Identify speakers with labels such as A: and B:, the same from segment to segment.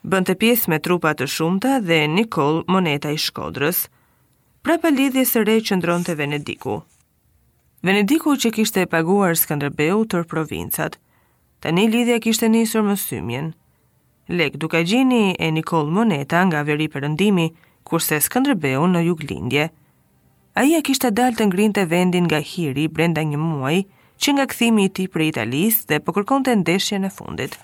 A: Bënte pjesë me trupa të shumta dhe Nikol Moneta i Shkodrës. Prapa lidhjes së re qëndronte Venediku. Venediku që kishte paguar Skënderbeut tër provincat. Tani lidhja kishte nisur mësymjen. Lek Dukagjini e Nikol Moneta nga veriperëndimi, kurse Skënderbeu në juglindje. Ai ia kishte dalë të ngrinte vendin nga hiri brenda një muaji që nga kthimi i tij prej Italisë dhe po kërkonte ndeshjen e fundit.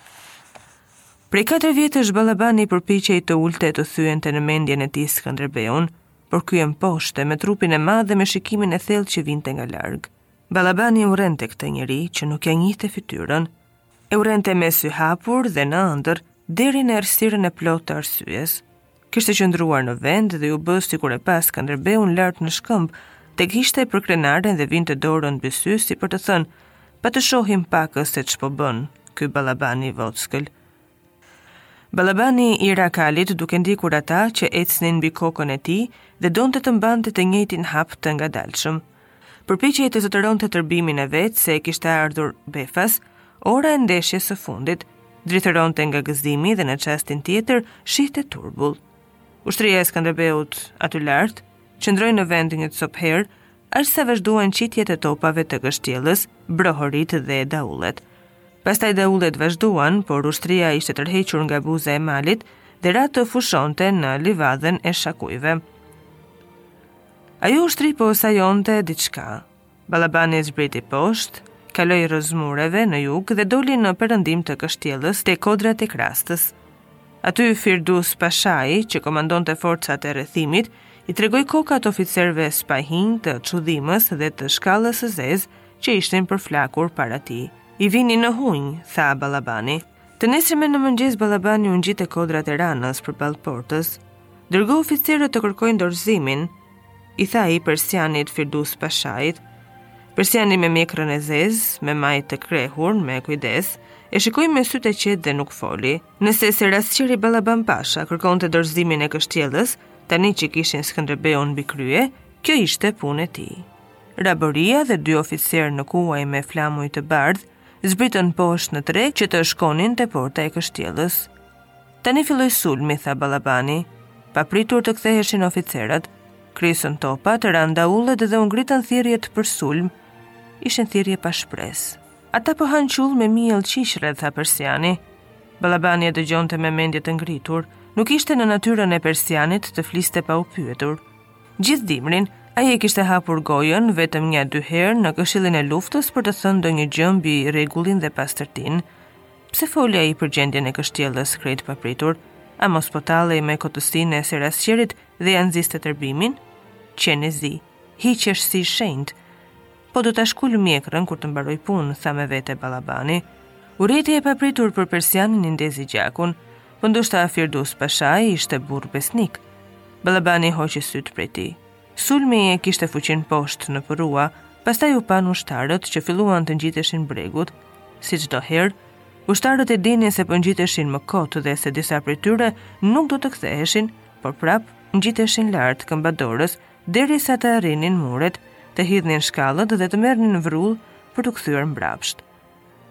A: Prej katër vjetësh Ballabani përpiqej ta ulte ta thyente në mendjen e tij Skënderbeun, por ky e mposhte me trupin e madh dhe me shikimin e thellë që vinte nga larg. Ballabani urrente këtë njeri që nuk ia njihte fytyrën. E urrente me sy hapur dhe në ëndër, deri në errësirën e plotë të arsyes. Kishte qëndruar në vend dhe iu bë sikur e pa Skënderbeun lart në shkëmb, tek hiqte përkrenaren dhe vinte dorën mbi sy si për të thënë, pa të shohim pakëz se ç'po bën ky Ballabani i vockël. Ballabani rraskapitej duke ndjekur ata që ecnin mbi kokën e tij dhe donte të mbante të njëjtin hap të ngadalshëm. Përpiqej të zotëronte tërbimin e vet se kishte ardhur befas ora e ndeshjes së fundit. Drithëronte nga gëzimi dhe në çastin tjetër shihte turbull. Ushtria e Skënderbeut aty lart qëndroi në vend një copë herë aq sa vazhduan qitjet e topave të kështjellës, brohoritë dhe daullet. Pastaj daullet vazhduan, por ushtria ishte tërhequr nga buza e malit dhe ra të fushonte në livadhin e Shakujve. Ajo ushtri po sajonte diçka. Balabani zbriti poshtë, kaloi rëzmureve në jug dhe doli në perëndim të kështjellës te kodrat e Krastës. Aty Firdus Pashai, që komandonte forcat e rrethimit, i tregoi kokat e oficerëve spahinj të Çudhinës dhe të Shkallës së Zezë që ishin përflakur para tij. I vini në hunj, tha Balabani. Të nesërmen në mëngjes Balabani u ngjit te kodrat e Ranës përballë portës. Dërgo oficerët të kërkojnë dorëzimin, i tha ai persianit Firdus Pashait, persiani me mjekrën e zezë, me majë, të krehur me kujdes, e shikoi me sytë e qetë dhe nuk foli. Nëse serasqeri Balaban Pasha kërkonte dorëzimin e kështjellës, tani që kishin Skënderbeun mbi krye, kjo ishte punë e tij. Raboria dhe dy oficerë në kuaj me flamuj të bardhë, zbritën poshtë në treg që të shkonin te porta e kështjellës. Tani filloi sulmi, tha Ballabani. Pa pritur të ktheheshin oficerët, krisën topat, ranë daullet dhe u ngritën thirrjet për sulm. Ishin thirrje pa shpresë. Ata po hanë qull me miell qiqre, tha Persiani. Ballabani e dëgjonte me mendje të ngritur. Nuk ishte në natyrën e Persianit të fliste pa u pyetur. Gjithë dimrin, ai e kishte hapur gojën vetëm një a dy herë në këshillin e luftës për të thënë ndonjë gjë mbi rregullin dhe pastërtinë. Pse foli ai për gjendjen e kështjellës krejt papritur? A mos po tallej me kotësinë e serasqerit dhe ia nxiste tërbimin? Qen i zi, hiqesh si i shenjtë. Po do ta shkul mjekrën kur të mbaroj punë, tha me vete Ballabani. Urrejtja e papritur për persianin i ndezi gjakun, po ndoshta Firdus Pashai ishte burrë besnik. Ballabani hoqi sytë prej tij. Sulmi e kishte fuqinë poshtë në përrua, pastaj u panë ushtarët që filluan të ngjiteshin bregut. Si çdo herë, ushtarët e dinin se po ngjiteshin më kot dhe se disa prej tyre nuk do të ktheheshin, por prapë ngjiteshin lart këmbadorës derisa të arrinin muret, të hidhnin shkallët dhe të merrnin vrull për t'u kthyer mbrapsht.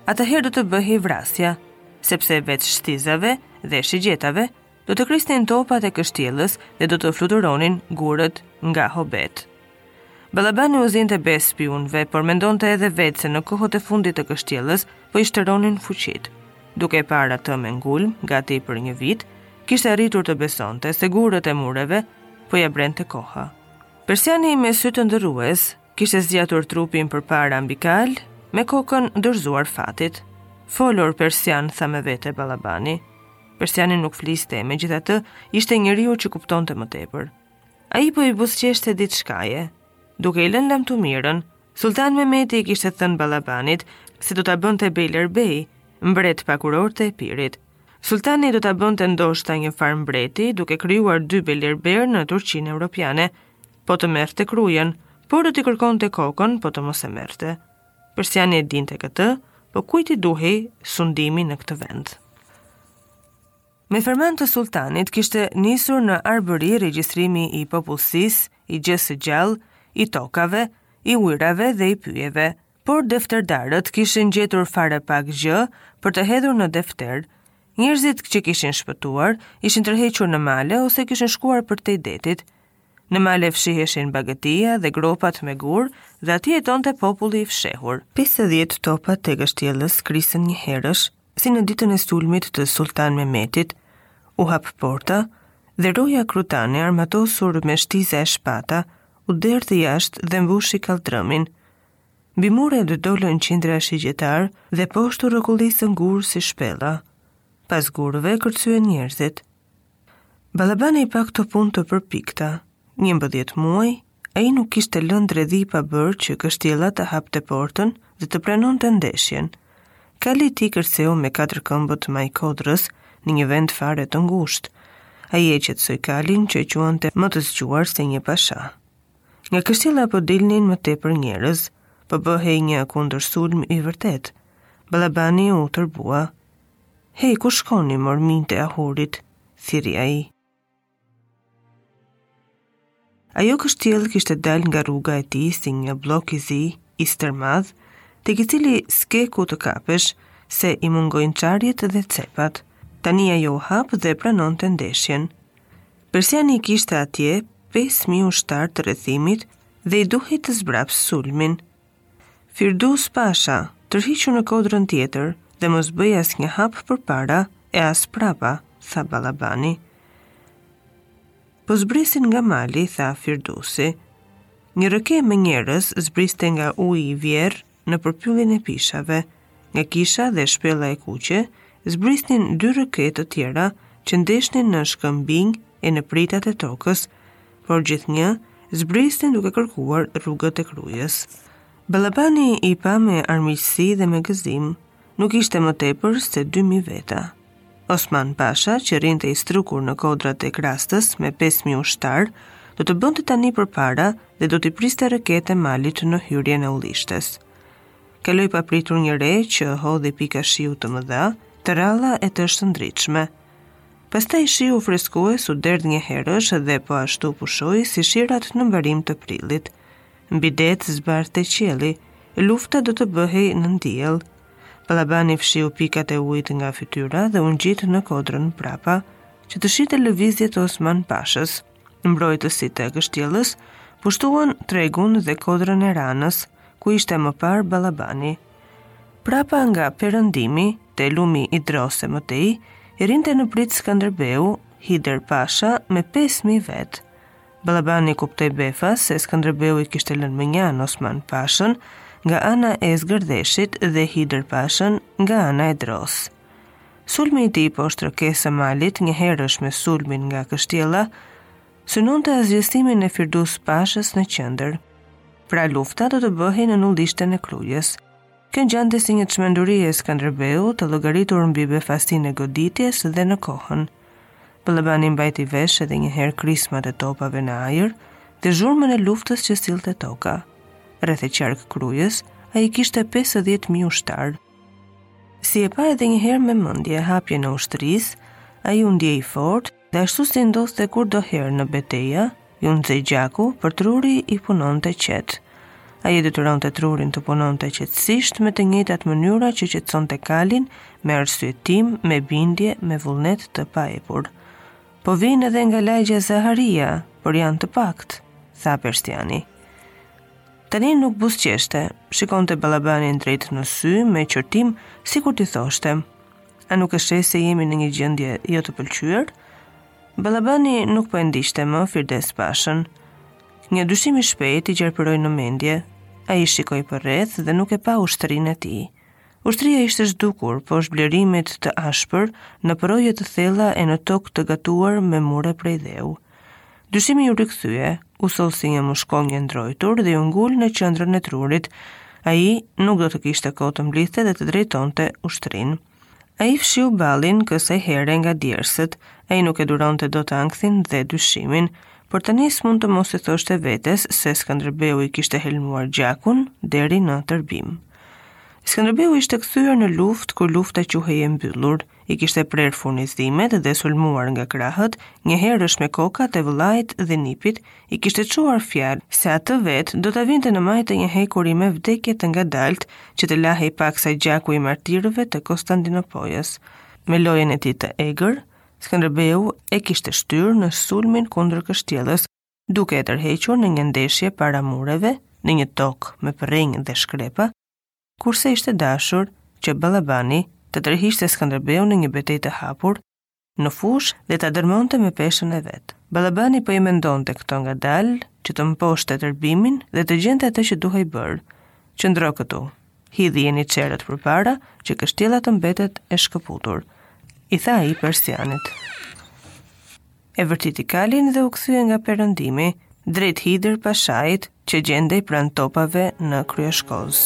A: Atëherë do të bëhej vrasja, sepse veç shtizave dhe shigjetave do të krisnin topat e kështjellës dhe do të fluturonin gurët nga hobetë. Ballabani u zinte besë spiunëve, por mendonte edhe vetë se në kohët e fundit kështjellës po i shteronin fuqitë. Duke e parë atë me ngulm, gati për një vit, kishte arritur të besonte se gurët e mureve po ia brente koha. Persiani me sytë ëndërrues kishte zgjatur trupin përpara mbi kalë, me kokën dorëzuar fatit. Fol, or persian, tha me vete Ballabani. Persiani nuk fliste, megjithatë, ishte njeriu që kuptonte më tepër. Ai po i buzëqeshte diçkaje, duke i lënë lamtumirën, Sultan Mehmeti i kishte thënë Ballabanit se do ta bënte bejlerbej, mbret pa kurorë të Epirit. Sultani do ta bënte ndoshta një farë mbreti duke krijuar dy bejlerberë në Turqinë Europiane, po të merrte Krujën, por do t'i kërkonte kokën, po të mos e merrte. Persiani e dinte këtë, po kujt i duhej sundimi në këtë vend. Me ferman të sultanit kishte nisur në Arbëri regjistrimi i popullsisë, i gjësë së gjallë, i tokave, i ujërave dhe i pyjeve, por defterdarët kishin gjetur fare pak gjë për të hedhur në defter. Njerëzit që kishin shpëtuar ishin tërhequr në male ose kishin shkuar përtej detit. Në male fshiheshin bagëtia dhe gropat me gurë dhe aty jetonte populli i fshehur. 50 topat e kështjellës krisën njëherësh, si në ditën e sulmit të Sultan Mehmetit, u hap porta dhe roja krutane armatosur me shtiza e shpata, u derdh jashtë dhe mbushi kalldrëmin. Mbi mure dolën qindra shigjetarë dhe poshtë rrokullisën gurë si shpella. Pas gurëve kërcyen njerëzit. Ballabani i pa këto punë të përpikta. Njëmbëdhjetë muaj, ai nuk kishte lënë dredhi pa bërë që kështjella të hapte portën dhe të pranonte ndeshjen. Kali i tij kërceu me katër këmbët majë kodrës në një vend fare të ngushtë. Ai e qetësoi kalin që e quante më të zgjuar se një pasha. Nga kështjella po dilnin më tepër njerëz, po bëhej një kundërsulm i vërtetë. Ballabani u tërbua. Hej, ku shkoni, mor minjtë e ahurit, thirri ai. Ajo kështjellë kishte dalë nga rruga e tij si një bllok i zi, i stërmadh, tek i cili s'ke ku të kapesh, se i mungojnë çarjet dhe cepat. Tani ajo u hap dhe pranonte ndeshjen. Persiani i kishte atje 5.000 ushtarë të rrethimit dhe i duhej të zbrapste sulmin. Firdus Pasha, tërhiqu në kodrën tjetër dhe mos bëj asnjë hap përpara e as prapa, tha Ballabani. Po zbresin nga mali, tha Firdusi. Një rrëke me njerëz zbriste nga Uji i Vjerrë nëpër pyllin e pishave, Nga kisha dhe shpella e kuqe, zbrisnin dy rrëke të tjera që ndeshnin në shkëmbinj e në pritat e tokës, por gjithnjë zbrisnin duke kërkuar rrugët e Krujës. Ballabani i pa me armiqësi dhe me gëzim, nuk ishte më tepër se 2.000 veta. Osman Pasha, që rrinte i strukur në kodrat e Krastës me 5.000 ushtarë, do të bënte tani përpara dhe do t'i priste rrëketë e malit në hyrjen e ullishtës. Kaloi papritur një re që hodhi pika shiu të mëdha, të rralla e të shëndritshme. Pastaj shiu freskues u derdh njëherësh dhe po ashtu pushoi si shirat në mbarim të prillit. Mbi det zbardhte qielli, lufta do të bëhej nën diell. Ballabani fshiu pikat e ujit nga fytyra dhe u ngjit në kodrën prapa, që të shihte lëvizjet e Osman Pashës. Mbrojtësit e kështjellës pushtuan tregun dhe kodrën e Ranës, ku ishte më parë Ballabani. Prapa nga perëndimi, te lumi i Drojës e më tej, i rrinte në pritë Skënderbeut, Hider Pasha me 5000 vetë. Ballabani kuptoi befas se Skënderbeu i kishte lënë mënjanë Osman Pashën nga ana e Zgërdheshit dhe Hider Pashën nga ana e Drojës. Sulmi i tij poshtë rrëkesë së malit, njëherësh me sulmin nga kështjella, synonte asgjësimin e Firuz Pashës në qendër. Pra lufta do të bëhej në ullishten e Krujës. Kjo ngjante si një çmenduri e Skënderbeut të llogaritur mbi befasinë e goditjes dhe në kohën. Ballabani mbajti vesh edhe një herë krismat e topave në ajër dhe zhurmën e luftës që sillte toka. Rreth e qark Krujës, ai kishte pesëdhjetë mijë ushtarë. Si e pa edhe një herë me mendje hapjen e ushtrisë, ai u ndie i fort, dhe ashtu si ndodhte kurdoherë në beteja, iu nxe gjaku por truri i punonte qetë. Ai detyronte trurin të punonte qetësisht me të njëjtat mënyra që qetësonte kalin, me arsyetim, me bindje, me vullnet të paepur. Po vijnë edhe nga lagjja Zaharia, por janë të paktë, tha persiani. Tani nuk buzëqeshte, shikonte Ballabanin drejt në sy me qortim, sikur t'i thoshte: "A nuk e sheh se jemi në një gjendje jo të pëlqyer?" Ballabani nuk po e ndiqte më Firuz Pashën. Një dyshim i shpejtë i gjarpëroi në mendje. Ai shikoi përreth dhe nuk e pa ushtrinë e tij. Ushtria ishte zhdukur poshtë blerimit të ashpër, në përroje të thella e në tokë të gatuar me mure prej dheu. Dyshimi iu rikthye, u soll si një mushkonjë e ndrojtur dhe iu ngul në qendrën e trurit. Ai nuk do të kishte kohë të mblidhte dhe të drejtonte ushtrinë. Ai fshiu ballin kësaj here nga djersët. Ai nuk e duronte dot ankthin dhe dyshimin. Por tani s'mund të mos i thoshte vetes se Skënderbeu i kishte helmuar gjakun deri në tërbim. Skënderbeu ishte kthyer në luftë kur lufta quhej e mbyllur. i kishte prerë furnizimet dhe sulmuar nga krahët, njëherësh me kokat e vëllait dhe nipit, i kishte çuar fjalë se atë vetë do ta vinte në majë të një hekuri me vdekje të ngadaltë që të lahej paksa gjaku i martirëve të Konstantinopojës. Me lojën e tij të egër, Skënderbeu e kishte shtyrë në sulmin kundër kështjellës, duke e tërhequr në një ndeshje para mureve, në një tokë me përrenjë dhe shkrepa, Kurse ishte dashur që Ballabani të tërhiqte Skënderbeun në një betejë të hapur në fushë dhe ta dërmonte me peshën e vet. Ballabani po i mendonte këto ngadalë që të mposhte tërbimin dhe të gjente atë që duhej bërë. Qëndro këtu. Hidhi jeniçerët përpara që kështjella të mbetet e shkëputur. I tha ai persianit. e vërtiti kalin dhe u kthye nga perëndimi, drejt Hidër Pashait, që gjendej pranë topave në Kryeshkoz.